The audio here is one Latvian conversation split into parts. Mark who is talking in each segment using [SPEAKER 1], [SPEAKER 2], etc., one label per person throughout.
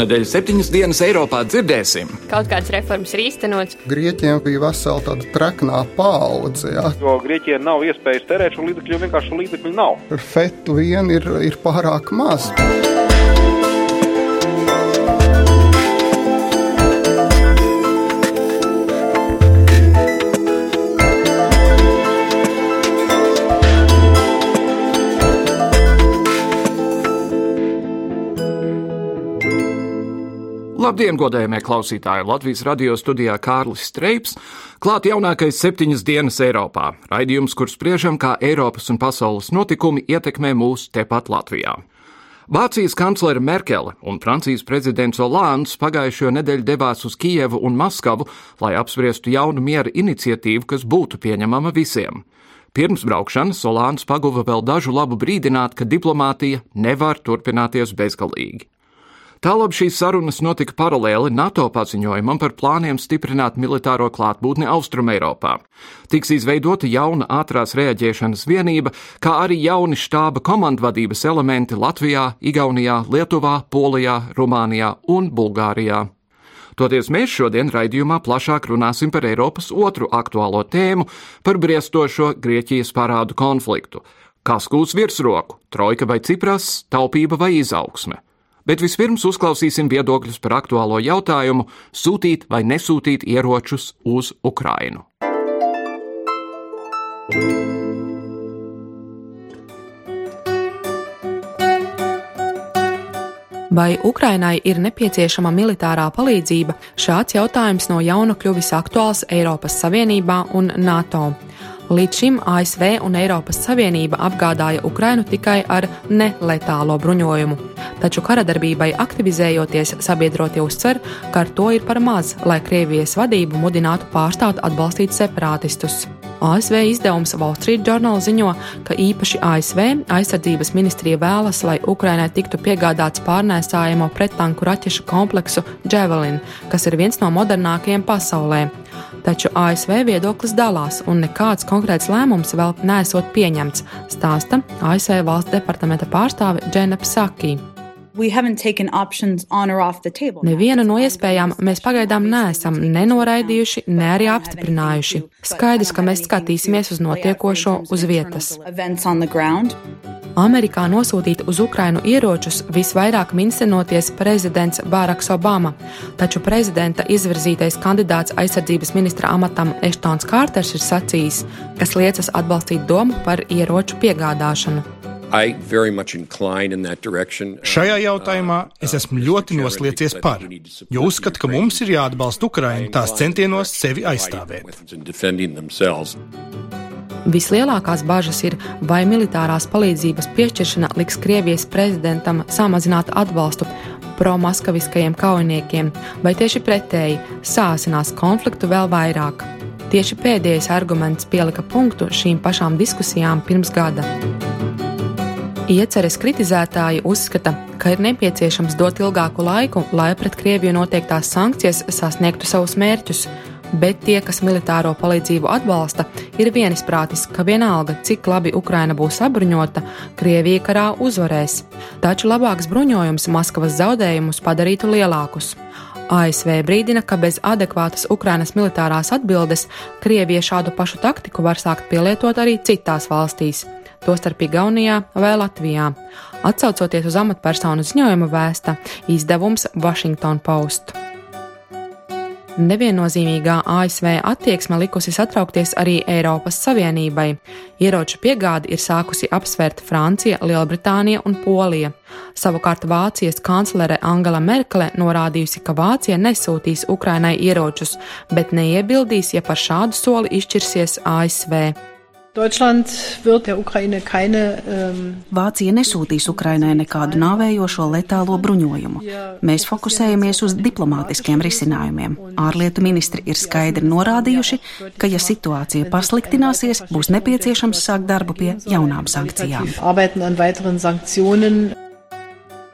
[SPEAKER 1] Šonadēļ septiņas dienas Eiropā dzirdēsim.
[SPEAKER 2] Kaut kādas reformas ir īstenotas.
[SPEAKER 3] Grieķiem bija vesela tāda traknā paudze. Ja.
[SPEAKER 4] Jo Grieķijai nav iespējas terēt šo līdzekļu, jo vienkārši līdzekļu nav.
[SPEAKER 3] Fetu vien ir, ir pārāk maz.
[SPEAKER 1] Labdien, godējumie klausītāji! Latvijas radio studijā Kārlis Streips. Klāt jaunākais septiņas dienas Eiropā. Raidījums, kur spriežam, kā Eiropas un pasaules notikumi ietekmē mūs tepat Latvijā. Vācijas kanclere Merkele un Francijas prezidents Olands pagājušo nedēļu devās uz Kijevu un Maskavu, lai apspriestu jaunu miera iniciatīvu, kas būtu pieņemama visiem. Pirms braukšanas Olands paguva vēl dažu labu brīdināt, ka diplomātija nevar turpināties bezgalīgi. Tālāk šīs sarunas notika paralēli NATO paziņojumam par plāniem stiprināt militāro klātbūtni Austrumēropā. Tiks izveidota jauna ātrās reaģēšanas vienība, kā arī jauni štāba komandvadības elementi Latvijā, Igaunijā, Lietuvā, Polijā, Rumānijā un Bulgārijā. Toties mēs šodien raidījumā plašāk runāsim par Eiropas otru aktuālo tēmu - par briestošo Grieķijas parādu konfliktu. Kas gūs virsroku - trojka vai cipras, taupība vai izaugsme? Bet vispirms uzklausīsim viedokļus par aktuālo jautājumu - sūtīt vai nesūtīt ieročus uz Ukrainu.
[SPEAKER 5] Vai Ukrainai ir nepieciešama militārā palīdzība? Šāds jautājums no jauna kļuvis aktuāls Eiropas Savienībā un NATO. Līdz šim ASV un Eiropas Savienība apgādāja Ukrainu tikai ar neletālo bruņojumu, taču karadarbībai aktivizējoties sabiedrotie uzsver, ka ar to ir par maz, lai Krievijas vadību mudinātu pārstāt atbalstīt separātistus. ASV izdevums Wall Street Journal ziņo, ka īpaši ASV aizsardzības ministrija vēlas, lai Ukrainai tiktu piegādāts pārnēsājamo prettanku raķešu kompleksu Javelin, kas ir viens no modernākajiem pasaulē taču ASV viedoklis dalās un nekāds konkrēts lēmums vēl nesot pieņemts, stāsta ASV valsts departamenta pārstāve Džena Psaki. Nevienu no iespējām mēs pagaidām neesam nenoraidījuši, ne arī apstiprinājuši. Skaidrs, ka mēs skatīsimies uz notiekošo uz vietas. Amerikā nosūtīt uz Ukrainu ieročus visvairāk mincinoties prezidents Bāraks Obama, taču prezidenta izvirzītais kandidāts aizsardzības ministra amatam Eštons Kārters ir sacījis, kas liecas atbalstīt domu par ieroču piegādāšanu.
[SPEAKER 6] Šajā jautājumā es esmu ļoti nosliecies par, jo uzskatu, ka mums ir jāatbalsta Ukraina tās centienos sevi aizstāvēt.
[SPEAKER 5] Vislielākās bažas ir, vai militārās palīdzības piešķiršana liks Krievijas prezidentam samazināt atbalstu pro-maskaviskajiem kaujiniekiem, vai tieši pretēji sāsinās konfliktu vēl vairāk. Tieši pēdējais arguments pielika punktu šīm pašām diskusijām pirms gada. Ieceres kritizētāji uzskata, ka ir nepieciešams dot ilgāku laiku, lai pret Krieviju noteiktās sankcijas sasniegtu savus mērķus, bet tie, kas militāro palīdzību atbalsta, ir vienisprātis, ka vienalga, cik labi Ukraina būs sabruņota, Krievija karā uzvarēs. Taču labāks bruņojums Maskavas zaudējumus padarītu lielākus. ASV brīdina, ka bez adekvātas Ukrainas militārās atbildes Krievija šādu pašu taktiku var sākt pielietot arī citās valstīs, tostarp Igaunijā vai Latvijā. Atcaucoties uz amatpersonu ziņojumu vēsta izdevums Washington Post. Neviennozīmīgā ASV attieksme likusi satraukties arī Eiropas Savienībai. Ieroču piegādi ir sākusi apsvērt Francija, Lielbritānija un Polija. Savukārt Vācijas kanclere Angela Merkele norādījusi, ka Vācija nesūtīs Ukrainai ieročus, bet neiebildīs, ja par šādu soli izšķirsies ASV.
[SPEAKER 7] Ähm, Vācija nesūtīs Ukrainai nekādu nāvējošo letālo bruņojumu. Mēs fokusējamies uz diplomātiskiem risinājumiem. Ārlietu ministri ir skaidri norādījuši, ka, ja situācija pasliktināsies, būs nepieciešams sākt darbu pie jaunām sankcijām.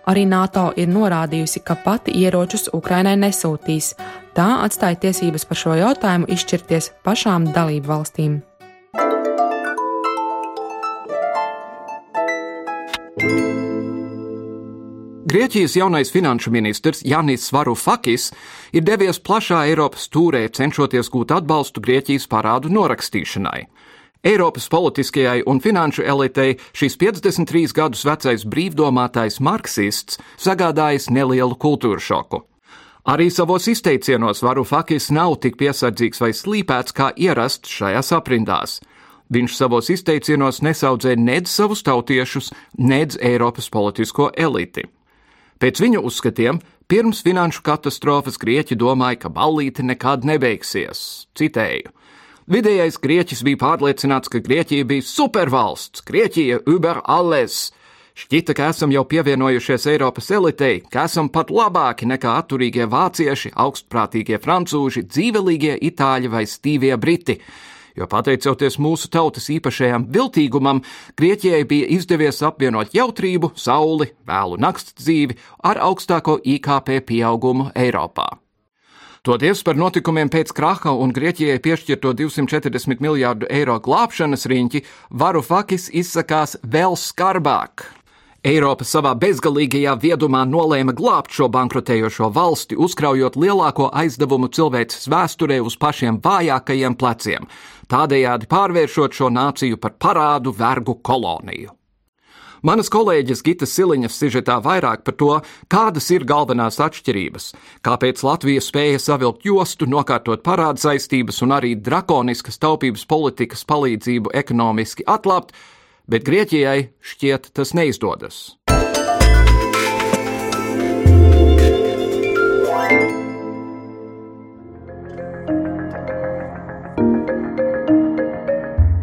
[SPEAKER 5] Arī NATO ir norādījusi, ka pati ieročus Ukrainai nesūtīs. Tā atstāja tiesības par šo jautājumu izšķirties pašām dalību valstīm.
[SPEAKER 1] Grieķijas jaunais finanšu ministrs Janis Varufakis ir devies plašā Eiropas tūrē, cenšoties gūt atbalstu Grieķijas parādu norakstīšanai. Eiropas politiskajai un finanšu elitei šīs 53 gadus vecais brīvdomātais marksists sagādājis nelielu kultūra šoku. Arī savos izteicienos Varufakis nav tik piesardzīgs vai slīpēts kā ierasts šajās aprindās. Viņš savos izteicienos nesaudzē nedz savus tautiešus, nedz Eiropas politisko eliti. Pēc viņu uzskatiem, pirms finanšu katastrofas grieķi domāja, ka ballīte nekad nebeigsies. Citēju. Vidējais grieķis bija pārliecināts, ka Grieķija bija supervalsts, Grieķija über alles. Šķita, ka esam jau pievienojušies Eiropas elitei, ka esam pat labāki nekā atturīgie vācieši, augstprātīgie francūži, dzīvelīgie itāļi vai stīvie briti jo pateicoties mūsu tautas īpašajam viltīgumam, Grieķijai bija izdevies apvienot jautrību, sauli, vēlu nakts dzīvi ar augstāko IKP pieaugumu Eiropā. Toties par notikumiem pēc kraha un Grieķijai piešķirto 240 miljārdu eiro glābšanas riņķi, Varufakis izsakās vēl skarbāk. Eiropa savā bezgalīgajā viedumā nolēma glābt šo bankrotējošo valsti, uzkraujot lielāko aizdevumu cilvēces vēsturē uz pašiem vājākajiem pleciem, tādējādi pārvēršot šo nāciju par parādu vergu koloniju. Manas kolēģis Gita Siliņas sižetā vairāk par to, kādas ir galvenās atšķirības, kāpēc Latvija spēja savilkt jostu, nokārtot parādu saistības un arī drakoniskas taupības politikas palīdzību ekonomiski atlapt, bet Grieķijai šķiet tas neizdodas.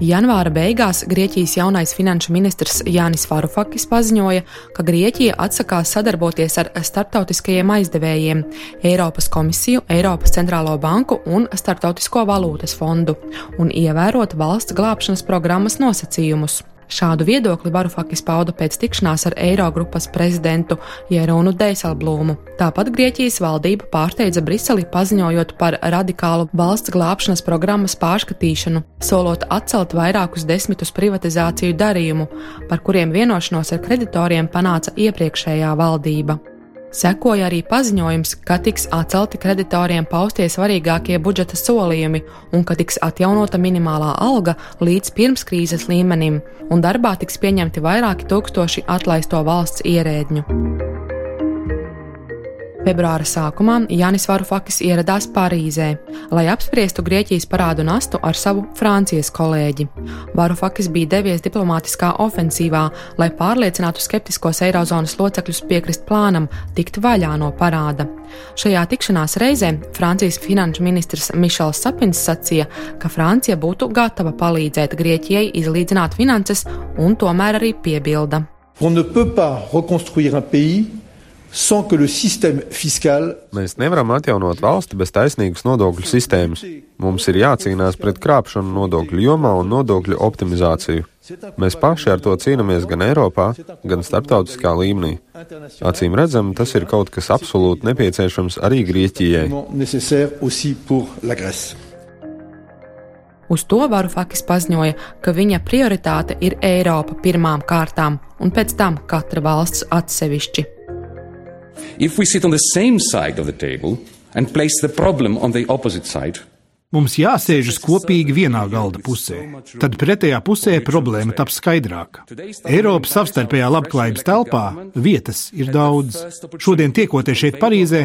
[SPEAKER 5] Janvāra beigās Grieķijas jaunais finanšu ministrs Jānis Varufakis paziņoja, ka Grieķija atsakās sadarboties ar starptautiskajiem aizdevējiem - Eiropas komisiju, Eiropas centrālo banku un Startautisko valūtas fondu un ievērot valsts glābšanas programmas nosacījumus. Šādu viedokli Varufakis pauda pēc tikšanās ar Eirogrupas prezidentu Jeronu Deiselblūmu. Tāpat Grieķijas valdība pārsteidza Briseli paziņojot par radikālu valsts glābšanas programmas pārskatīšanu, solot atcelt vairākus desmitus privatizāciju darījumu, par kuriem vienošanos ar kreditoriem panāca iepriekšējā valdība. Sekoja arī paziņojums, ka tiks atcelti kreditoriem paustie svarīgākie budžeta solījumi un ka tiks atjaunota minimālā alga līdz pirmskrīzes līmenim, un darbā tiks pieņemti vairāki tūkstoši atlaisto valsts ierēdņu. Februāra sākumā Jānis Varufakis ieradās Parīzē, lai apspriestu Grieķijas parādu nastu ar savu Francijas kolēģi. Varufakis bija devies diplomātiskā ofensīvā, lai pārliecinātu skeptiskos Eirozonas locekļus piekrist plānam tikt vaļā no parāda. Šajā tikšanās reizē Francijas finanšu ministrs Mišels Sapins sacīja, ka Francija būtu gatava palīdzēt Grieķijai izlīdzināt finanses un tomēr arī piebilda. On ne peut pas reconstruire un pays
[SPEAKER 8] Mēs nevaram atjaunot valsti bez taisnīgas nodokļu sistēmas. Mums ir jācīnās pret krāpšanu nodokļu jomā un nodokļu optimizāciju. Mēs paši ar to cīnāmies gan Eiropā, gan starptautiskā līmenī. Acīm redzam, tas ir kaut kas absolūti nepieciešams arī Grieķijai.
[SPEAKER 5] Uz to Varufakis paziņoja, ka viņa prioritāte ir Eiropa pirmām kārtām un pēc tam katra valsts atsevišķi. If we sit on the same side of the table and place the problem on the opposite side,
[SPEAKER 6] Mums jāsēžas kopīgi vienā galda pusē. Tad pretējā pusē problēma taps skaidrāka. Eiropas savstarpējā labklājības telpā vietas ir daudz. Šodien tiekoties šeit Parīzē,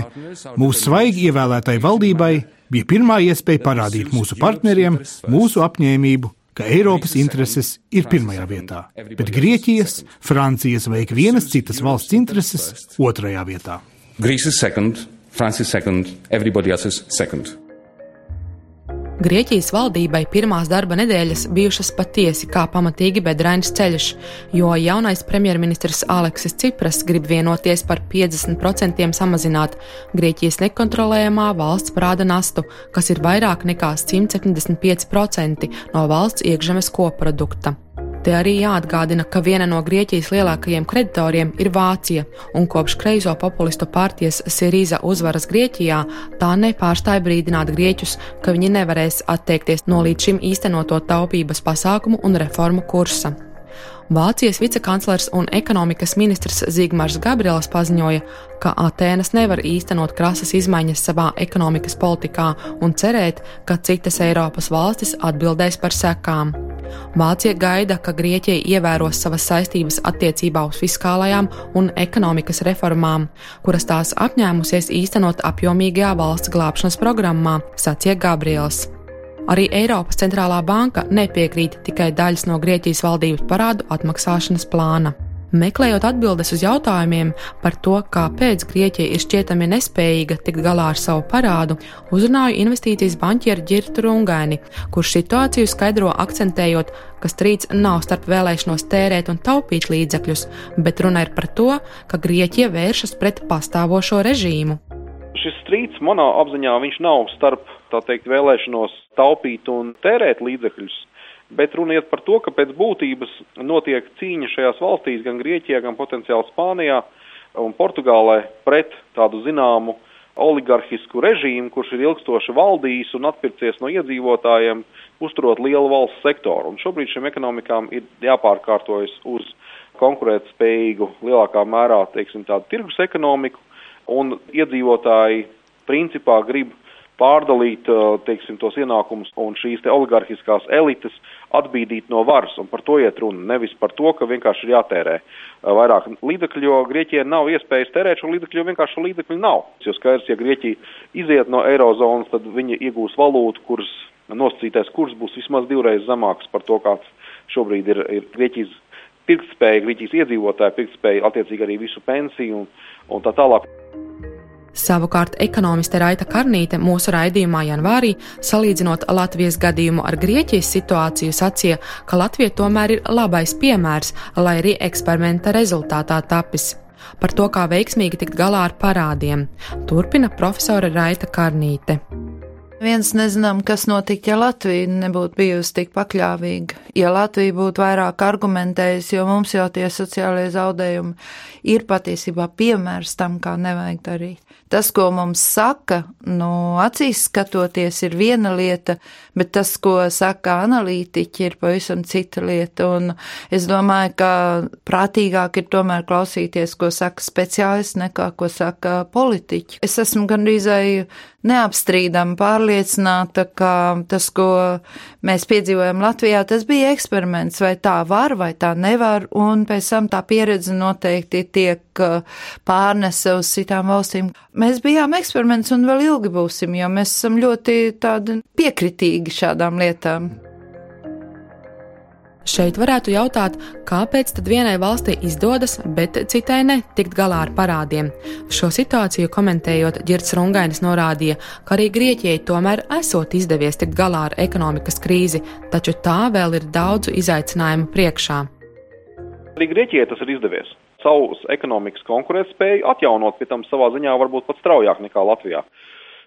[SPEAKER 6] mūsu svaigi ievēlētai valdībai bija pirmā iespēja parādīt mūsu partneriem mūsu apņēmību ka Eiropas intereses ir pirmajā vietā, bet Grieķijas, Francijas vai ikvienas citas valsts intereses otrajā vietā.
[SPEAKER 5] Greece is second, France is second, everybody else is second. Grieķijas valdībai pirmās darba nedēļas bijušas patiesi kā pamatīgi bedrains ceļš, jo jaunais premjerministrs Aleksis Cipras grib vienoties par 50% samazināt Grieķijas nekontrolējamā valsts parāda nastu, kas ir vairāk nekā 175% no valsts iekšzemes koprodukta. Te arī jāatgādina, ka viena no Grieķijas lielākajiem kreditoriem ir Vācija, un kopš kreiso populistu partijas Sirīza uzvaras Grieķijā tā nepārstāja brīdināt grieķus, ka viņi nevarēs atteikties no līdz šim īstenoto taupības pasākumu un reformu kursa. Vācijas vicekanclers un ekonomikas ministrs Zigmārs Gabriels paziņoja, ka Atēnas nevar īstenot krasas izmaiņas savā ekonomikas politikā un cerēt, ka citas Eiropas valstis atbildēs par sekām. Vācija gaida, ka Grieķija ievēros savas saistības attiecībā uz fiskālajām un ekonomikas reformām, kuras tās apņēmusies īstenot apjomīgajā valsts glābšanas programmā, sacīja Gabriels. Arī Eiropas centrālā banka nepiekrīt tikai daļas no Grieķijas valdības parādu atmaksāšanas plāna. Meklējot atbildes uz jautājumiem par to, kāpēc Grieķija ir šķietami nespējīga tikt galā ar savu parādu, uzrunāju investīcijas banķieru Girtu Rungaini, kurš situāciju skaidro akcentējot, ka strīds nav starp vēlēšanos tērēt un taupīt līdzekļus, bet runa ir par to, ka Grieķija vēršas pret pastāvošo režīmu.
[SPEAKER 4] Šis strīds manā apziņā nav starp tā teikt, vēlēšanos taupīt un tērēt līdzekļus, bet runa iet par to, ka pēc būtības notiek cīņa šajās valstīs, gan Grieķijā, gan potenciāli Spānijā un Portugālē pret tādu zināmu oligarhisku režīmu, kurš ir ilgstoši valdījis un atpircies no iedzīvotājiem, uzturot lielu valsts sektoru. Un šobrīd šiem ekonomikām ir jāpārkārtojas uz konkurētspējīgu lielākā mērā, teiksim, tādu tirgus ekonomiku, un iedzīvotāji principā grib pārdalīt teiksim, tos ienākumus un šīs oligarhiskās elites atbīdīt no varas. Un par to iet runa. Nevis par to, ka vienkārši ir jātērē vairāk līdzekļu, jo Grieķijai nav iespējas tērēt šo līdzekļu, jo vienkārši līdzekļu nav. Jo skaidrs, ja Grieķija iziet no eirozonas, tad viņi iegūs valūtu, kuras nosacītais kurs būs vismaz divreiz zemāks par to, kāds šobrīd ir, ir Grieķijas pirktspēja, Grieķijas iedzīvotāja pirktspēja, attiecīgi arī visu pensiju un, un tā tālāk.
[SPEAKER 5] Savukārt ekonomiste Raita Karnīte mūsu raidījumā janvārī, salīdzinot Latvijas gadījumu ar Grieķijas situāciju, sacīja, ka Latvija tomēr ir labais piemērs, lai arī eksperimenta rezultātā tapis. Par to, kā veiksmīgi tikt galā ar parādiem, turpina profesore Raita Karnīte.
[SPEAKER 9] Viens nezinām, kas notiktu, ja Latvija nebūtu bijusi tik pakļāvīga. Ja Latvija būtu vairāk argumentējusi, jo mums jau tie sociālie zaudējumi ir patiesībā piemērs tam, kā nevajag darīt. Tas, ko mums saka, no acīs skatoties, ir viena lieta, bet tas, ko saka analītiķi, ir pavisam cita lieta. Un es domāju, ka prātīgāk ir tomēr klausīties, ko saka speciālisti, nekā ko saka politiķi. Es esmu gandrīz neapstrīdami pārliecināta, ka tas, ko mēs piedzīvojam Latvijā, tas bija eksperiments, vai tā var, vai tā nevar, un pēc tam tā pieredze noteikti tiek uh, pārnese uz citām valstīm. Mēs bijām eksperiments un vēl ilgi būsim, jo mēs esam ļoti tādi piekritīgi šādām lietām.
[SPEAKER 5] Šeit varētu jautāt, kāpēc tad vienai valstī izdodas, bet citai ne tikt galā ar parādiem. Šo situāciju komentējot, Girts Rungainis norādīja, ka arī Grieķijai tomēr esot izdevies tikt galā ar ekonomikas krīzi, taču tā vēl ir daudzu izaicinājumu priekšā.
[SPEAKER 4] Arī Grieķijai tas ir izdevies. Savus ekonomikas konkurētspēju atjaunot, pie tam savā ziņā varbūt pat straujāk nekā Latvijā.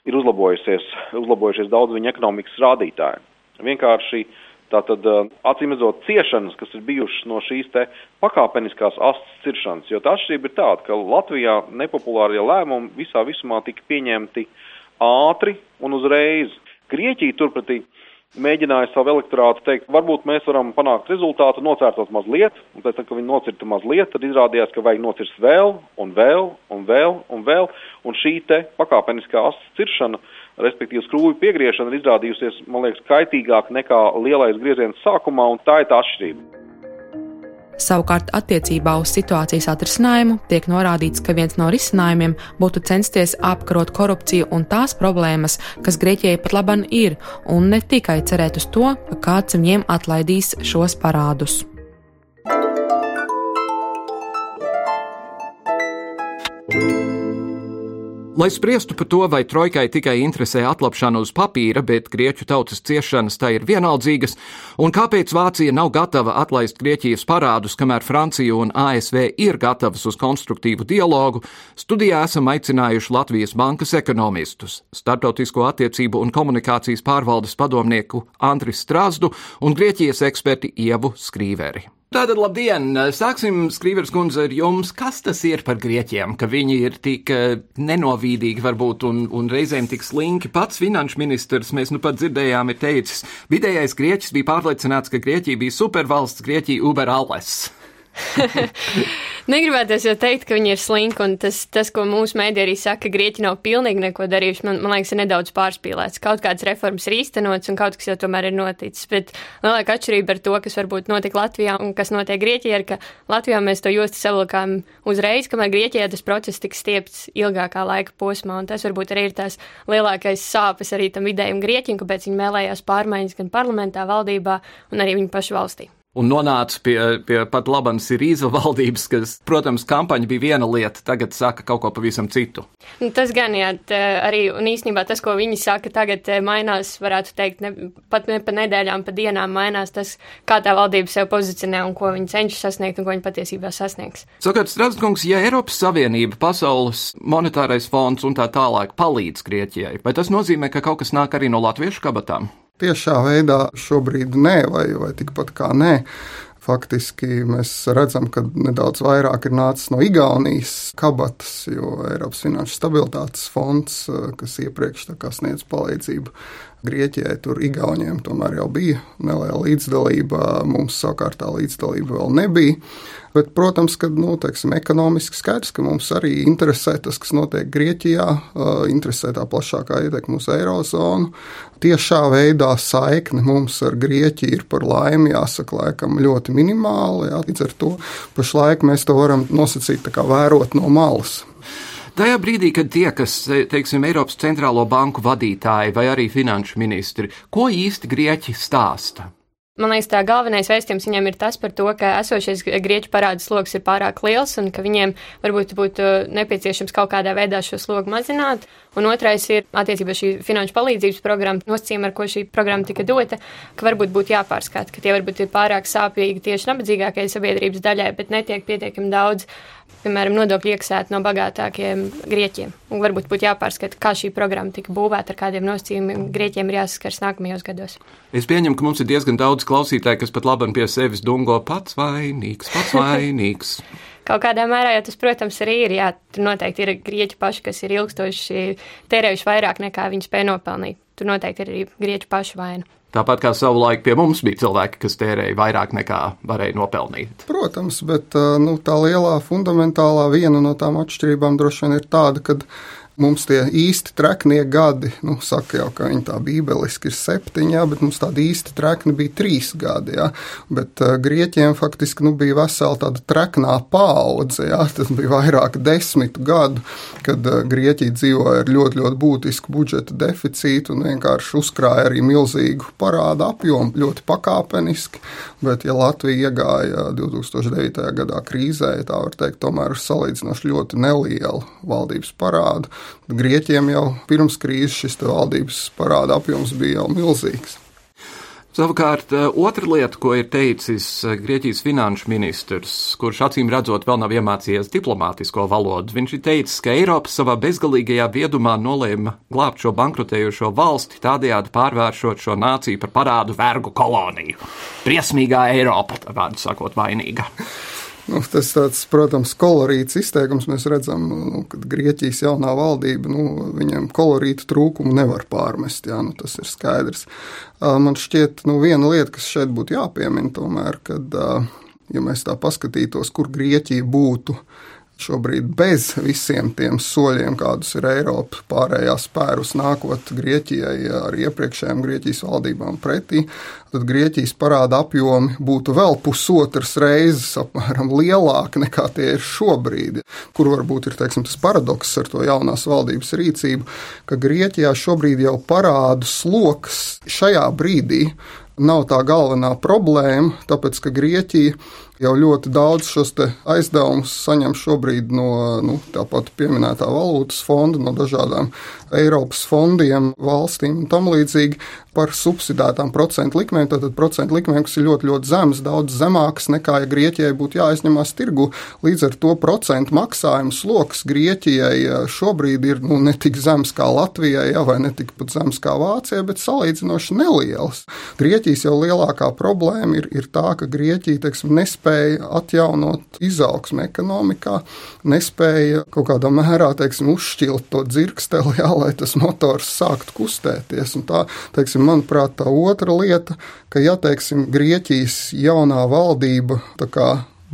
[SPEAKER 4] Ir uzlabojusies, uzlabojušies daudz viņa ekonomikas rādītāji. Vienkārši Tātad, acīmredzot, ciešanas, kas ir bijušas no šīs te pakāpeniskās astes ciršanas, jo tā atšķirība ir tāda, ka Latvijā nepopulārie lēmumi visā visumā tika pieņemti ātri un uzreiz. Grieķija turpretī mēģināja savu elektorātu teikt, varbūt mēs varam panākt rezultātu, nocērtot mazliet, un pēc tam, kad viņi nocirta mazliet, tad izrādījās, ka vajag nocirst vēl, un vēl, un vēl, un vēl, un šī te pakāpeniskā astes ciršana respektīvi skrūvju piegriešana ir izrādījusies, man liekas, kaitīgāk nekā lielais grieziens sākumā, un tā ir tā atšķirība.
[SPEAKER 5] Savukārt, attiecībā uz situācijas atrisinājumu tiek norādīts, ka viens no risinājumiem būtu censties apkarot korupciju un tās problēmas, kas Grieķijai pat laban ir, un ne tikai cerēt uz to, ka kāds viņiem atlaidīs šos parādus.
[SPEAKER 1] Lai spriestu par to, vai trojkai tikai interesē atlapšana uz papīra, bet grieķu tautas ciešanas tai ir vienaldzīgas, un kāpēc Vācija nav gatava atlaist Grieķijas parādus, kamēr Francija un ASV ir gatavas uz konstruktīvu dialogu, studijā esam aicinājuši Latvijas bankas ekonomistus, starptautisko attiecību un komunikācijas pārvaldes padomnieku Andris Strāzdu un Grieķijas eksperti Ievu Skrīveri. Tātad, labdien! Sāksim, Skrīvers kundze, ar jums. Kas tas ir par grieķiem, ka viņi ir tik eh, nenovīdīgi varbūt un, un reizēm tik slinki? Pats finanšu ministrs, mēs nu pat dzirdējām, ir teicis, vidējais grieķis bija pārliecināts, ka Grieķija bija supervalsts, Grieķija uber alles.
[SPEAKER 2] Negribētos jau teikt, ka viņi ir slinki, un tas, tas ko mūsu mēdī arī saka, ka grieķi nav pilnīgi neko darījuši, man, man liekas, ir nedaudz pārspīlēts. Kaut kādas reformas ir īstenots, un kaut kas jau tomēr ir noticis. Bet lielākā atšķirība ar to, kas varbūt notika Latvijā un kas notiek Grieķijā, ir, ka Latvijā mēs to jostu savilkām uzreiz, kamēr Grieķijā tas process tika stiepts ilgākā laika posmā, un tas varbūt arī ir tās lielākais sāpes arī tam vidējiem Grieķim, kāpēc viņi mēlējās pārmaiņas gan parlamentā, valdībā un arī viņu pašu valstī
[SPEAKER 1] un nonāca pie, pie pat labas Sirīza valdības, kas, protams, kampaņa bija viena lieta, tagad saka kaut ko pavisam citu.
[SPEAKER 2] Nu, tas gan, jā, arī, un īstenībā tas, ko viņi saka, tagad mainās, varētu teikt, ne, pat ne pa nedēļām, pa dienām mainās tas, kā tā valdība sev pozicionē un ko viņi cenšas sasniegt un ko viņi patiesībā sasniegs.
[SPEAKER 1] Sakat, Straskungs, ja Eiropas Savienība, Pasaules monetārais fonds un tā tālāk palīdz Grieķijai, vai tas nozīmē, ka kaut kas nāk arī no latviešu kabatām?
[SPEAKER 3] Tiešā veidā šobrīd nē, vai, vai tikpat kā nē. Faktiski mēs redzam, ka nedaudz vairāk ir nācis no Igaunijas kabatas, jo Eiropas Finanšu stabilitātes fonds, kas iepriekš sniedz palīdzību Grieķijai, tur Igauniem tomēr jau bija neliela līdzdalība, mums savukārt tā līdzdalība vēl nebija. Bet, protams, ka nu, teiksim, ekonomiski skaidrs, ka mums arī interesē tas, kas notiek Grieķijā, interesē tā plašākā ietekme uz eirozonu. Tiešā veidā saikne mums ar Grieķiju ir par laimi jāsaka laikam ļoti minimāla. Jā, līdz ar to pašlaik mēs to varam nosacīt kā vērot no malas.
[SPEAKER 1] Tajā brīdī, kad tie, kas, teiksim, Eiropas centrālo banku vadītāji vai arī finanšu ministri, ko īsti grieķi stāsta?
[SPEAKER 2] Man liekas, tā galvenais vēstījums viņiem ir tas par to, ka esošais grieķu parādu sloks ir pārāk liels un ka viņiem varbūt būtu nepieciešams kaut kādā veidā šo slogu mazināt. Un otrais ir attiecībā šī finanšu palīdzības programma, nosacījuma, ar ko šī programma tika dota, ka varbūt būtu jāpārskata, ka tie varbūt ir pārāk sāpīgi tieši nabadzīgākajai sabiedrības daļai, bet netiek pietiekami daudz, piemēram, nodokļu iekasēt no bagātākiem grieķiem. Un varbūt būtu jāpārskata, kā šī programma tika būvēta, ar kādiem nosacījumiem grieķiem ir jāsaskars nākamajos gados.
[SPEAKER 1] Es pieņemu, ka mums ir diezgan daudz klausītāju, kas pat labam pie sevis dungo pats vainīgs, pats vainīgs.
[SPEAKER 2] Kaut kādā mērā jau tas, protams, arī ir. Jā, tur noteikti ir grieķi paši, kas ir ilgstoši tērējuši vairāk nekā viņi spēja nopelnīt. Tur noteikti ir arī grieķu pašu vaina.
[SPEAKER 1] Tāpat kā savulaik pie mums bija cilvēki, kas tērēja vairāk nekā varēja nopelnīt.
[SPEAKER 3] Protams, bet nu, tā lielā fundamentālā viena no tām atšķirībām droši vien ir tāda, ka Mums tie īsti treknie gadi, nu, saka jau, ka viņi tā bībeliski ir septiņi, jā, bet mums tādi īsti trekni bija trīs gadi. Jā. Bet uh, grieķiem faktiski nu, bija vesela tāda treknā paudze. Jā. Tas bija vairāk desmitu gadu, kad uh, Grieķija dzīvoja ar ļoti, ļoti būtisku budžeta deficītu un vienkārši uzkrāja arī milzīgu parādu apjomu, ļoti pakāpeniski. Bet, ja Latvija iegāja 2009. gadā krīzē, tā var teikt, tomēr salīdzinoši ļoti nelielu valdības parādu, Grieķiem jau pirms krīzes šis valdības parāda apjoms bija jau milzīgs.
[SPEAKER 1] Savukārt, eh, otra lieta, ko ir teicis eh, Grieķijas finanšu ministrs, kurš acīm redzot vēl nav iemācījies diplomātisko valodu, viņš ir teicis, ka Eiropa savā bezgalīgajā viedumā nolēma glābt šo bankrotējušo valsti, tādējādi pārvēršot šo nāciju par parādu vergu koloniju. Briesmīgā Eiropa, vārdu sakot, vainīga.
[SPEAKER 3] Nu, tas tāds, protams, kolorīts izteikums. Mēs redzam, nu, ka Grieķijas jaunā valdība, nu, viņiem kolorītu trūkumu nevar pārmest. Jā, nu, tas ir skaidrs. Man šķiet, nu, viena lieta, kas šeit būtu jāpiemina, tomēr, kad, ja mēs tā paskatītos, kur Grieķija būtu šobrīd bez visiem tiem soļiem, kādus ir Eiropa pārējā spērus nākot Grieķijai ar iepriekšējām Grieķijas valdībām pretī, tad Grieķijas parāda apjomi būtu vēl pusotras reizes apmēram lielāki nekā tie ir šobrīd. Kur varbūt ir teiksim, tas paradoks ar to jaunās valdības rīcību, ka Grieķijā šobrīd jau parādu sloks šajā brīdī nav tā galvenā problēma, tāpēc ka Grieķija jau ļoti daudz šos aizdevumus saņem šobrīd no nu, tāpat pieminētā valūtas fonda, no dažādām Eiropas fondiem, valstīm un tam līdzīgi par subsidētām procentu likmēm. Tātad procentu likmēm, kas ir ļoti, ļoti zemas, daudz zemākas nekā, ja Grieķijai būtu jāaizņemās tirgu. Līdz ar to procentu maksājumu sloks Grieķijai šobrīd ir nu, ne tik zems kā Latvijai, ja, vai ne tik pat zems kā Vācijai, bet salīdzinoši neliels. Grieķijas jau lielākā problēma ir, ir tā, ka Grieķija teiksim, nespēja atjaunot izaugsmu ekonomikā, nespēja kaut kādā mērā teiksim, uzšķilt to dzirksteli, jā, lai tas motors sāktu kustēties. Un tā, teiksim, manuprāt, tā otra lieta, ka, ja teiksim, Grieķijas jaunā valdība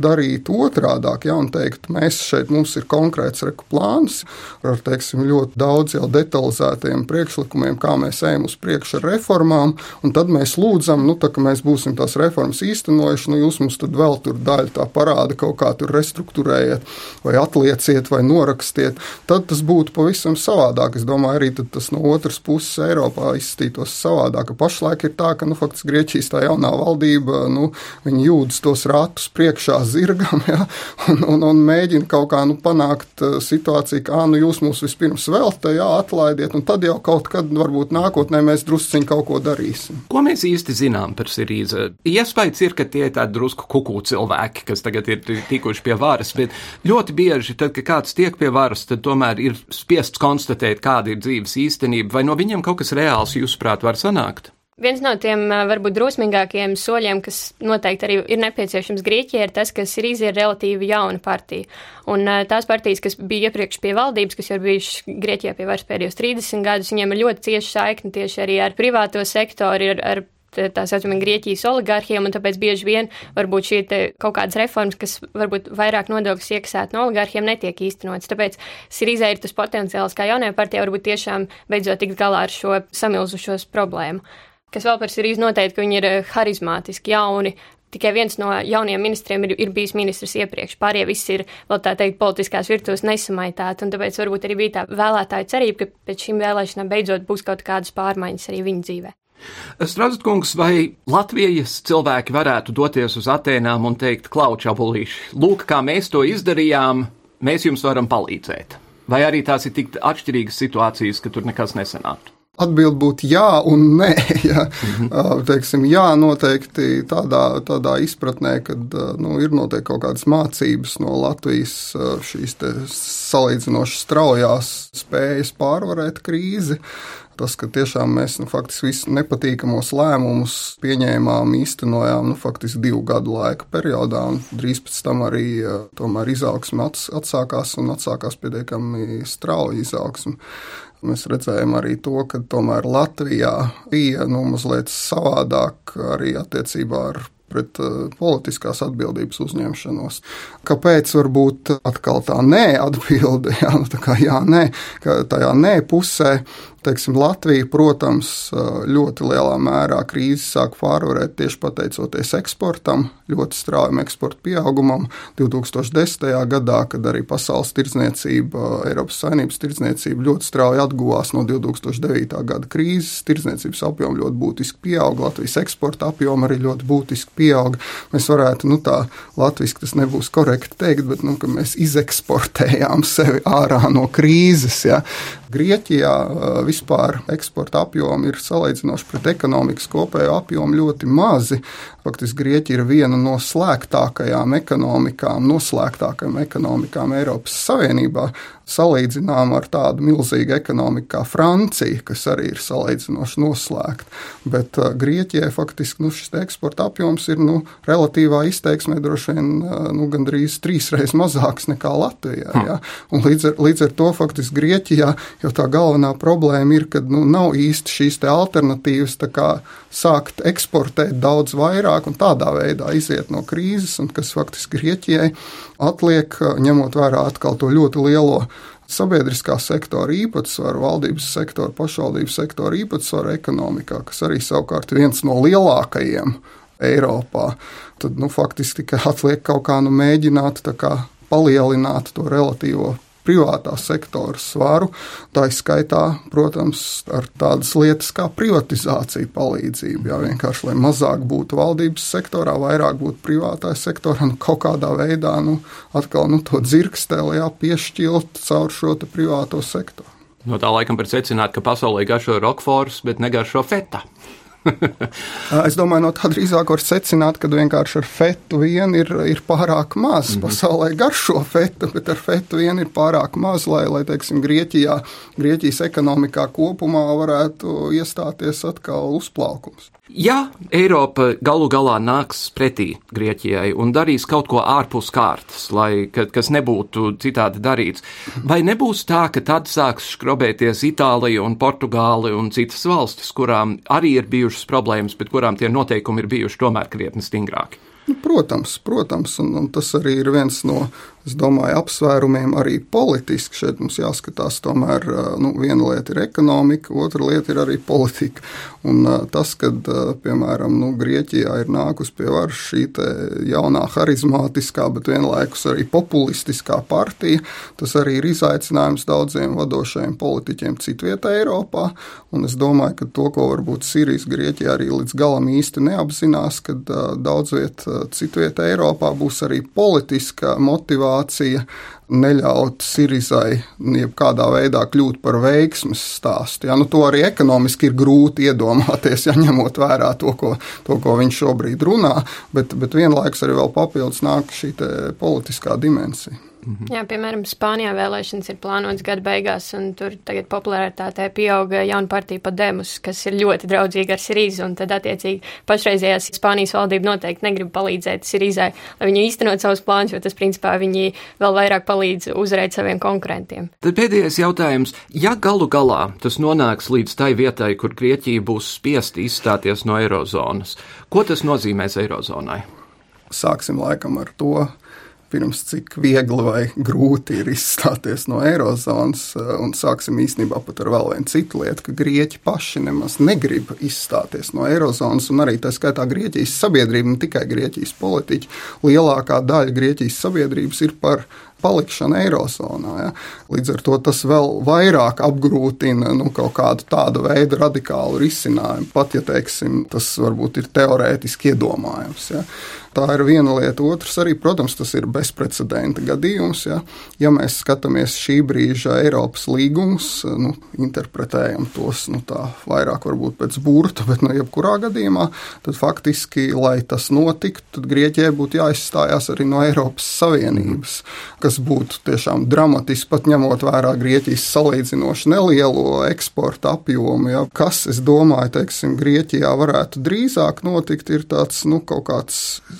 [SPEAKER 3] darīt otrādāk, ja, un teikt, mēs šeit mums ir konkrēts reku plāns ar teiksim, ļoti daudz jau detalizētiem priekšlikumiem, kā mēs ejam uz priekšu ar reformām, un tad mēs lūdzam, nu, tā, ka mēs būsim tās reformas īstenojuši, nu, jūs mums tad vēl tur daļu tā parāda kaut kā tur restruktūrējiet, vai atlieciet, vai norakstiet, tad tas būtu pavisam savādāk. Es domāju, arī tas no otras puses Eiropā izskatītos savādāk, pašlaik ir tā, ka, nu, faktiski Grieķijas tā jaunā valdība, nu, viņi jūdas tos ratus priekšā zirgam, ja, un, un, un mēģina kaut kā nu, panākt uh, situāciju, ka nu, jūs mūs vispirms veltāt, ja atlaidiet, un tad jau kaut kad, varbūt nākotnē, mēs drusciņi kaut ko darīsim.
[SPEAKER 1] Ko mēs īsti zinām par Sirīzu? Iespējams, ir, ka tie ir tādi drusku kuku cilvēki, kas tagad ir tikuši pie varas, bet ļoti bieži, tad, kad kāds tiek pie varas, tad tomēr ir spiests konstatēt, kāda ir dzīves īstenība, vai no viņiem kaut kas reāls, jūsuprāt, var sanākt?
[SPEAKER 2] Viens no tiem varbūt drosmīgākajiem soļiem, kas noteikti arī ir nepieciešams Grieķijai, ir tas, ka Sirīza ir relatīvi jauna partija. Un tās partijas, kas bija iepriekš pie valdības, kas jau bijušas Grieķijā pie varas pēdējos 30 gadus, viņiem ir ļoti cieši saikni tieši arī ar privāto sektoru, ar, ar tā saucamiem Grieķijas oligarhiem, un tāpēc bieži vien varbūt šī kaut kādas reformas, kas varbūt vairāk nodokļus iekasētu no oligarhiem, netiek īstenotas. Tāpēc Sirīzē ir tas potenciāls, kā jaunajā partijā varbūt tiešām beidzot tikt galā ar šo samilzušos problēmu. Kas vēl par Sirīzu noteikti, ka viņi ir eh, harizmātiski, jauni. Tikai viens no jaunajiem ministriem ir, ir bijis ministrs iepriekš. Pārējie visi ir, vēl tā teikt, politiskās virtuves nesamaitāti, un tāpēc varbūt arī bija tā vēlētāja cerība, ka pēc šīm vēlēšanām beidzot būs kaut kādas pārmaiņas arī viņa dzīvē.
[SPEAKER 1] Strasdkungs, vai Latvijas cilvēki varētu doties uz Atēnām un teikt, klaučā bulīši, lūk, kā mēs to izdarījām, mēs jums varam palīdzēt? Vai arī tās ir tik atšķirīgas situācijas, ka tur nekas nesanāktu?
[SPEAKER 3] Atbilde būtu jā un nē. Ja. Mm -hmm. Teiksim, jā, noteikti tādā, tādā izpratnē, ka nu, ir noteikti kaut kādas mācības no Latvijas šīs salīdzinoši straujās spējas pārvarēt krīzi. Tas, ka tiešām mēs nu, faktiski visus nepatīkamos lēmumus pieņēmām, īstenojām nu, faktiski divu gadu laika periodā, un drīz pēc tam arī izaugsme atsākās un atsākās pietiekami strauja izaugsme. Mēs redzējām arī to, ka tomēr Latvijā bija nu, mazliet savādāk arī attiecībā ar pret uh, politiskās atbildības uzņemšanos. Kāpēc varbūt atkal tā nē atbilde, jā, nu, tā kā jā, nē, ka tajā nē pusē Teiksim, Latvija, protams, ļoti lielā mērā krīzi sāk pārvarēt tieši pateicoties eksportam, ļoti straujam eksporta pieaugumam. 2010. gadā, kad arī pasaules tirdzniecība, Eiropas Savienības tirdzniecība ļoti strauji atguvās no 2009. gada krīzes, tirdzniecības apjoma ļoti būtiski pieauga, Latvijas eksporta apjoma arī ļoti būtiski pieauga. Mēs varētu, nu tā, latviešu tas nebūs korekti teikt, bet nu, mēs izeksportējām sevi ārā no krīzes. Ja. Grieķijā vispār eksporta apjomi ir salīdzinoši pret ekonomikas kopējo apjomu ļoti mazi. Faktiski Grieķija ir viena no slēgtākajām ekonomikām, noslēgtākajām ekonomikām Eiropas Savienībā. Salīdzinām ar tādu milzīgu ekonomiku kā Francija, kas arī ir salīdzinoši noslēgta. Bet uh, Grieķijai faktiski nu, šis eksporta apjoms ir nu, relatīvā izteiksmē droši vien uh, nu, gandrīz trīsreiz mazāks nekā Latvijā. Ja? Un līdz, ar, līdz ar to faktiski Grieķijā jau tā galvenā problēma ir, ka nu, nav īsti šīs alternatīvas sākt eksportēt daudz vairāk un tādā veidā iziet no krīzes, un kas faktiski Grieķijai atliek, ņemot vērā atkal to ļoti lielo sabiedriskā sektora īpatsvaru, valdības sektora, pašvaldības sektora īpatsvaru ekonomikā, kas arī savukārt viens no lielākajiem Eiropā. Tad nu, faktiski tikai atliek kaut kā nu, mēģināt kā, palielināt to relatīvo privātā sektora svaru. Tā izskaitā, protams, ar tādas lietas kā privatizācija palīdzību. Jā, vienkārši, lai mazāk būtu valdības sektorā, vairāk būtu privātā sektorā, nu, kaut kādā veidā nu, atkal nu, to dzirksteli piešķilt caur šo privāto sektoru.
[SPEAKER 1] No tā laikam var secināt, ka pasaulē garšo rokfors, bet negaršo feta.
[SPEAKER 3] es domāju, no tā drīzāk var secināt, ka vienkārši ar fetu vien ir, ir pārāk maz. Mm -hmm. Pasaulē garšo fetu, bet ar fetu vien ir pārāk maz, lai, lai teiksim, Grieķijā, Grieķijas ekonomikā kopumā varētu iestāties atkal uzplaukums.
[SPEAKER 1] Ja Eiropa galu galā nāks pretī Grieķijai un darīs kaut ko ārpus kārtas, lai, kas nebūtu citādi darīts, vai nebūs tā, ka tad sāks skrobēties Itālija un Portugāla un citas valstis, kurām arī ir bijušas problēmas, bet kurām tie noteikumi ir bijuši tomēr krietni stingrāki.
[SPEAKER 3] Nu, protams, protams un, un tas arī ir viens no es domāju, apsvērumiem arī politiski. Šeit mums jāskatās, tomēr nu, viena lieta ir ekonomika, otra lieta ir arī politika. Un tas, kad, piemēram, nu, Grieķijā ir nākus pie varas šī jaunā harizmātiskā, bet vienlaikus arī populistiskā partija, tas arī ir izaicinājums daudziem vadošajiem politiķiem citvietā Eiropā. Un es domāju, ka to, ko varbūt Sīrijas Grieķijā arī līdz galam īsti neapzinās, kad daudz viet citvietā Eiropā būs arī politiska motivācija motivācija neļaut Sirizai jebkādā veidā kļūt par veiksmes stāstu. Ja? Nu, to arī ekonomiski ir grūti iedomāties, ja ņemot vērā to, ko, to, ko viņš šobrīd runā, bet, bet vienlaikus arī vēl papildus nāk šī politiskā dimensija.
[SPEAKER 2] Mhm. Jā, piemēram, Spānijā vēlēšanas ir plānotas gada beigās, un tur tagad popularitātē pieauga jauna partija Pademus, kas ir ļoti draudzīga ar Sirīzu, un tad, attiecīgi, pašreizējās Spānijas valdība noteikti negrib palīdzēt Sirīzai, lai viņi īstenot savus plānus, jo tas, principā, viņi vēl vairāk palīdz uzvarēt saviem konkurentiem.
[SPEAKER 1] Tad pēdējais jautājums. Ja galu galā tas nonāks līdz tai vietai, kur Grieķija būs spiest izstāties no Eirozonas, ko tas nozīmēs Eirozonai?
[SPEAKER 3] Sāksim laikam ar to, pirms cik viegli vai grūti ir izstāties no eirozonas. Eh, un sāksim īstenībā pat ar vēl vienu citu lietu, ka grieķi paši nemaz negrib izstāties no eirozonas. Un arī tā skaitā Grieķijas sabiedrība, ne tikai Grieķijas politiķi, lielākā daļa Grieķijas sabiedrības ir par palikšana Eirozonā. Ja? Līdz ar to tas vēl vairāk apgrūtina nu, kaut kādu tādu veidu radikālu risinājumu, pat ja teiksim, tas varbūt ir teorētiski iedomājams. Ja? Tā ir viena lieta. Otrs arī, protams, tas ir bezprecedenta gadījums. Ja, ja mēs skatāmies šī brīža Eiropas līgumus, nu, interpretējam tos nu, vairāk pēc burta, bet no nu, jebkurā gadījumā, tad faktiski, lai tas notiktu, tad Grieķijai būtu jāizstājās arī no Eiropas Savienības, kas būtu tiešām dramatiski, pat ņemot vērā Grieķijas salīdzinoši nelielo eksporta apjomu. Ja, kas, es domāju, teiksim, Grieķijā varētu drīzāk notikt, ir tāds nu, kaut kāds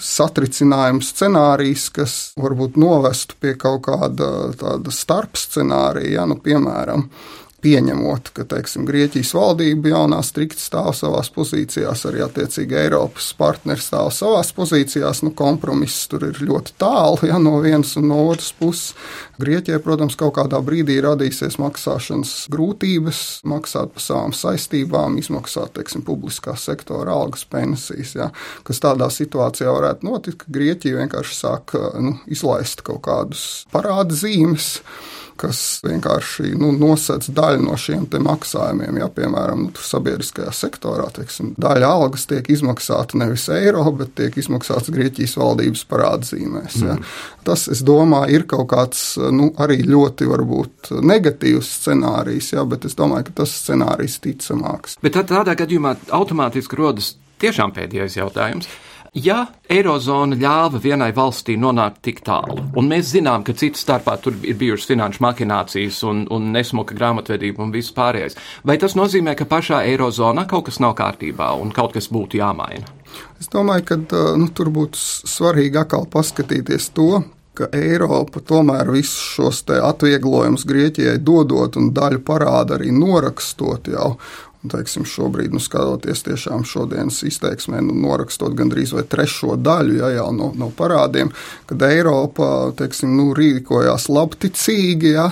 [SPEAKER 3] satricinājumu scenārijs, kas varbūt novestu pie kaut kāda tāda starpscenārija, ja, nu, piemēram, pieņemot, ka teiksim, Grieķijas valdība jaunā strikti stāv savā pozīcijās, arī attiecīgi Eiropas partneri stāv savā pozīcijās. Nu, kompromiss tur ir ļoti tālu ja, no vienas un no otras puses. Grieķijai, protams, kaut kādā brīdī radīsies maksāšanas grūtības, maksāt par savām saistībām, izmaksāt teiksim, publiskā sektora algas, pensijas. Ja, kas tādā situācijā varētu notikt, ka Grieķija vienkārši sāk nu, izlaist kaut kādus parāda zīmes kas vienkārši nu, nosedz daļu no šiem maksājumiem. Ja, piemēram, nu, sabiedriskajā sektorā teiksim, daļa algas tiek izmaksāta nevis eiro, bet tiek izmaksāts Grieķijas valdības parādzīmēs. Ja. Mm. Tas, es domāju, ir kaut kāds nu, arī ļoti varbūt negatīvs scenārijs, ja, bet es domāju, ka tas scenārijs ticamāks.
[SPEAKER 1] Bet tādā gadījumā automātiski rodas tiešām pēdējais jautājums. Ja Eirozona ļāva vienai valstī nonākt tik tālu, un mēs zinām, ka citas starpā tur ir bijušas finanšu makinācijas un, un nesmuka grāmatvedība un viss pārējais, vai tas nozīmē, ka pašā Eirozonā kaut kas nav kārtībā un kaut kas būtu jāmaina?
[SPEAKER 3] Es domāju, ka nu, tur būtu svarīgi atkal paskatīties to, ka Eiropa tomēr visus šos atvieglojumus Grieķijai dodot un daļu parādu arī norakstot jau teiksim, šobrīd, nu, skatoties tiešām šodienas izteiksmē, nu, norakstot gandrīz vai trešo daļu ja, jau no, no parādiem, kad Eiropa teiksim, nu, rīkojās labticīgi ja,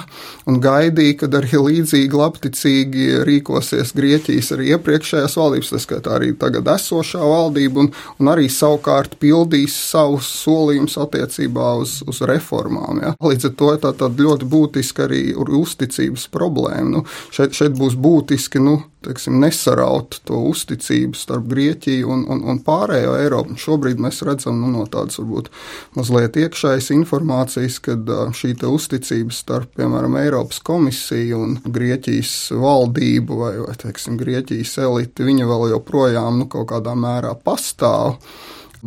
[SPEAKER 3] un gaidīja, kad arī līdzīgi labticīgi rīkosies Grieķijas arī iepriekšējās valdības, tas skaitā arī tagad esošā valdība, un, un arī savukārt pildīs savus solījumus attiecībā uz, uz reformām. Ja. Līdz ar to tā tad ļoti būtiska arī uzticības problēma. Nu, šeit, šeit būs būtiski nu, teiksim, nesaraut to uzticību starp Grieķiju un, un, un pārējo Eiropu. Šobrīd mēs redzam nu, no tādas varbūt mazliet iekšējas informācijas, ka šī uzticība starp, piemēram, Eiropas komisiju un Grieķijas valdību vai, vai teiksim, Grieķijas eliti, viņa vēl joprojām nu, kaut kādā mērā pastāv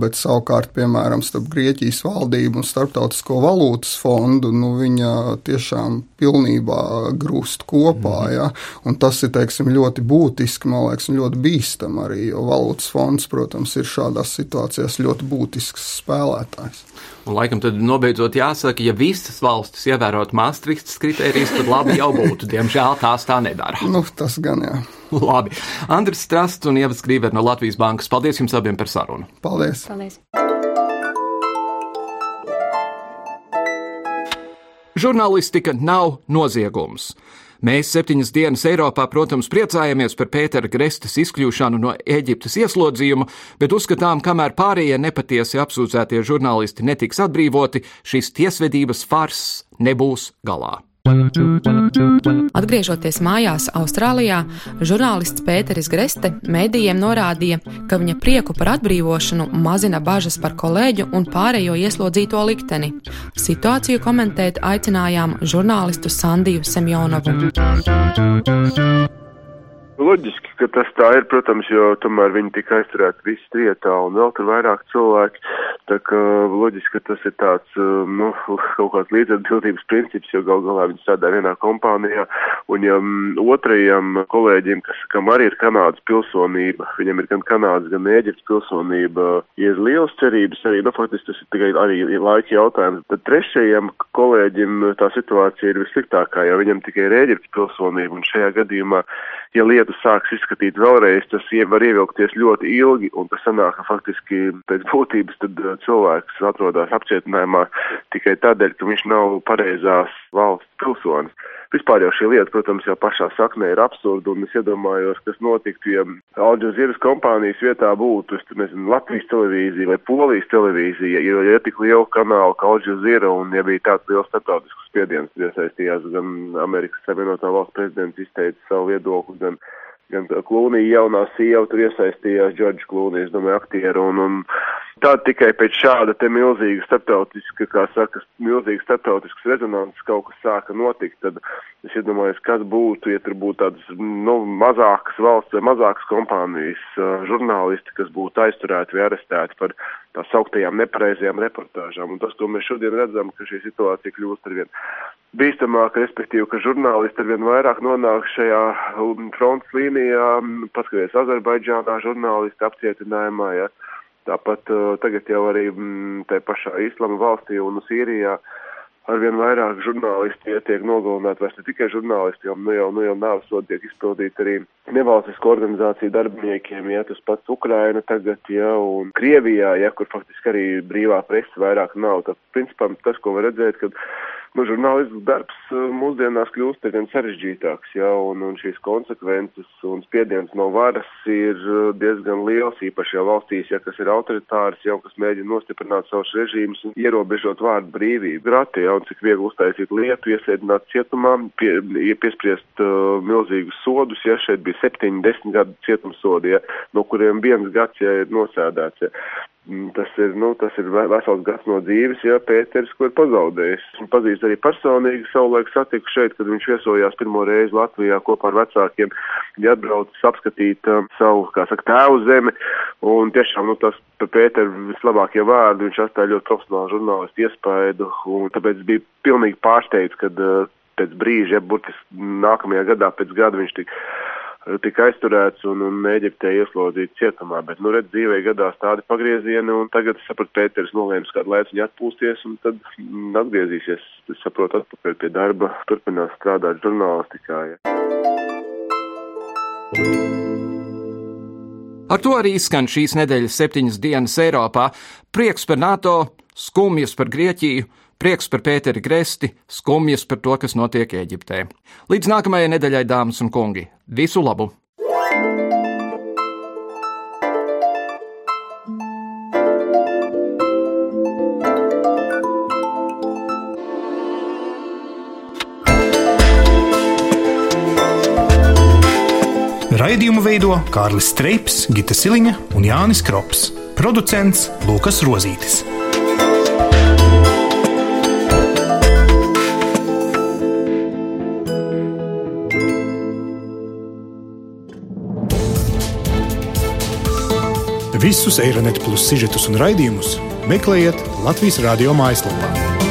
[SPEAKER 3] bet savukārt, piemēram, starp Grieķijas valdību un Startautisko valūtas fondu, nu, viņa tiešām pilnībā grūst kopā. Mm. Ja? Un tas ir teiksim, ļoti būtiski, man liekas, un ļoti bīstami arī, jo valūtas fonds, protams, ir šādās situācijās ļoti būtisks spēlētājs.
[SPEAKER 1] Un, laikam, tad nobeidzot jāsaka, ja visas valstis ievērotu Maastrichtas kritērijas, tad labi jau būtu. Diemžēl tās tā nedara.
[SPEAKER 3] Nu, tas gan jā.
[SPEAKER 1] Labi. Andris Strasts un Ieva Skrīver no Latvijas Bankas. Paldies jums abiem par sarunu.
[SPEAKER 3] Paldies.
[SPEAKER 2] Paldies.
[SPEAKER 1] Žurnālistika nav noziegums. Mēs septiņas dienas Eiropā, protams, priecājamies par Pētera Grestas izkļūšanu no Eģiptes ieslodzījuma, bet uzskatām, kamēr pārējie nepatiesi apsūdzētie žurnālisti netiks atbrīvoti, šis tiesvedības fars nebūs galā.
[SPEAKER 5] Atgriežoties mājās Austrālijā, žurnālists Pēteris Greste mēdījiem norādīja, ka viņa prieku par atbrīvošanu mazina bažas par kolēģu un pārējo ieslodzīto likteni. Situāciju komentēt aicinājām žurnālistu Sandiju Semjonovu.
[SPEAKER 10] Loģiski, ka tas tā ir, protams, jo tomēr viņi tika aizturēti visi trietā un vēl tur vairāk cilvēki. Tā kā loģiski, ka tas ir tāds, um, nu, kaut kāds līdzatbildības princips, jo gal galā viņi strādā vienā kompānijā. Un ja mm, otrajam kolēģim, kas, kam arī ir Kanādas pilsonība, viņam ir gan Kanādas, gan Ēģiptes pilsonība, ir liels cerības arī, nu, faktiski tas ir tikai arī laika jautājums. Tad trešajam kolēģim tā situācija ir vissliktākā, jo viņam tikai ir Ēģiptes pilsonība un šajā gadījumā ja lietu sāks izskatīt vēlreiz, tas var ievilkties ļoti ilgi, un tas sanāk, ka faktiski pēc būtības tad uh, cilvēks atrodas apcietinājumā tikai tādēļ, ka viņš nav pareizās valsts pilsonis. Vispār jau šī lieta, protams, jau pašā saknē ir absurda, un es iedomājos, kas notiktu, ja Alžēzīras kompānijas vietā būtu, es nezinu, Latvijas televīzija vai Polijas televīzija, jo ja tik liela kanāla kā Alžēzīra, un ja bija tāds liels starptautisks spiediens, iesaistījās gan Amerikas Savienotā valsts prezidents izteica savu viedokli, gan gan Klūnija jaunā sieva tur iesaistījās, Džordžs Klūnija, es domāju, aktieru, un, un Tad tikai pēc šāda te milzīga starptautiska, kā saka, milzīga starptautiskas rezonances kaut kas sāka notikt, tad es iedomājos, kas būtu, ja tur būtu tādas, nu, mazākas valsts vai mazākas kompānijas žurnālisti, kas būtu aizturēti vai arestēti par tā sauktajām nepareizajām reportāžām. Un tas, ko mēs šodien redzam, ka šī situācija kļūst arvien bīstamāka, respektīvi, ka žurnālisti arvien vairāk nonāk šajā um, fronts līnijā, paskaties Azerbaidžānā žurnālisti apcietinājumā, ja Tāpat tagad jau arī mm, tajā pašā Islama valstī un Sīrijā arvien vairāk žurnālisti ja, tiek nogalināti, vairs ne tikai žurnālisti, jo nu jau, nu jau nāvsot tiek izpildīti arī nevalstisku organizāciju darbiniekiem, ja tas pats Ukraina tagad, ja, un Krievijā, ja, kur faktiski arī brīvā presa vairāk nav. Tad, principā, tas, ko var redzēt, kad nu, žurnālists darbs eh, mūsdienās kļūst ar vien sarežģītāks, ja, un, un šīs konsekvences un spiediens no varas ir eh, diezgan liels, īpaši jau valstīs, ja kas ir autoritārs, jau kas mēģina nostiprināt savus režīmus un ierobežot vārdu brīvību. Grati, ja, un cik viegli uztaisīt lietu, iesēdināt cietumā, pie, piespriest uh, milzīgus sodus, ja šeit bija septiņi, desmit gadu cietumsodi, ja, no kuriem viens gads ja, ir nosēdēts. Ja. Mm, tas ir, nu, tas ir vesels gads no dzīves, ja Pēters, ko ir pazaudējis. Viņu pazīst arī personīgi, savulaik satiku šeit, kad viņš viesojās pirmo reizi Latvijā kopā ar vecākiem. Viņi atbrauc apskatīt um, savu, kā saka, tēvu zemi, un tiešām, nu, tas Pēter vislabākie vārdi, viņš atstāja ļoti profesionālu žurnālistu iespaidu, un tāpēc bija pilnīgi pārsteigts, kad uh, pēc brīža, ja burtiski nākamajā gadā pēc gada viņš tika tika aizturēts un, un Eģiptē ieslodzīts cietumā, bet, nu, redz, dzīvē gadās tādi pagriezieni, un tagad, sapratu, Pēters nolēms kādu laiciņu atpūsties, un tad mm, atgriezīsies, es saprotu, atpakaļ pie darba, turpinās strādāt žurnālistikā. Ja.
[SPEAKER 1] Ar to arī skan šīs nedēļas septiņas dienas Eiropā. Prieks par NATO, skumjas par Grieķiju, prieks par Pēteri Gresti, skumjas par to, kas notiek Eģiptē. Līdz nākamajai nedēļai, dāmas un kungi, visu labu!
[SPEAKER 6] Raidījumu veido Kārlis Streips, Gita Siliņa un Jānis Krops. Producents Lukas Rozītis. Visus Eironet plus sižetus un raidījumus meklējiet Latvijas radio mājaslapā.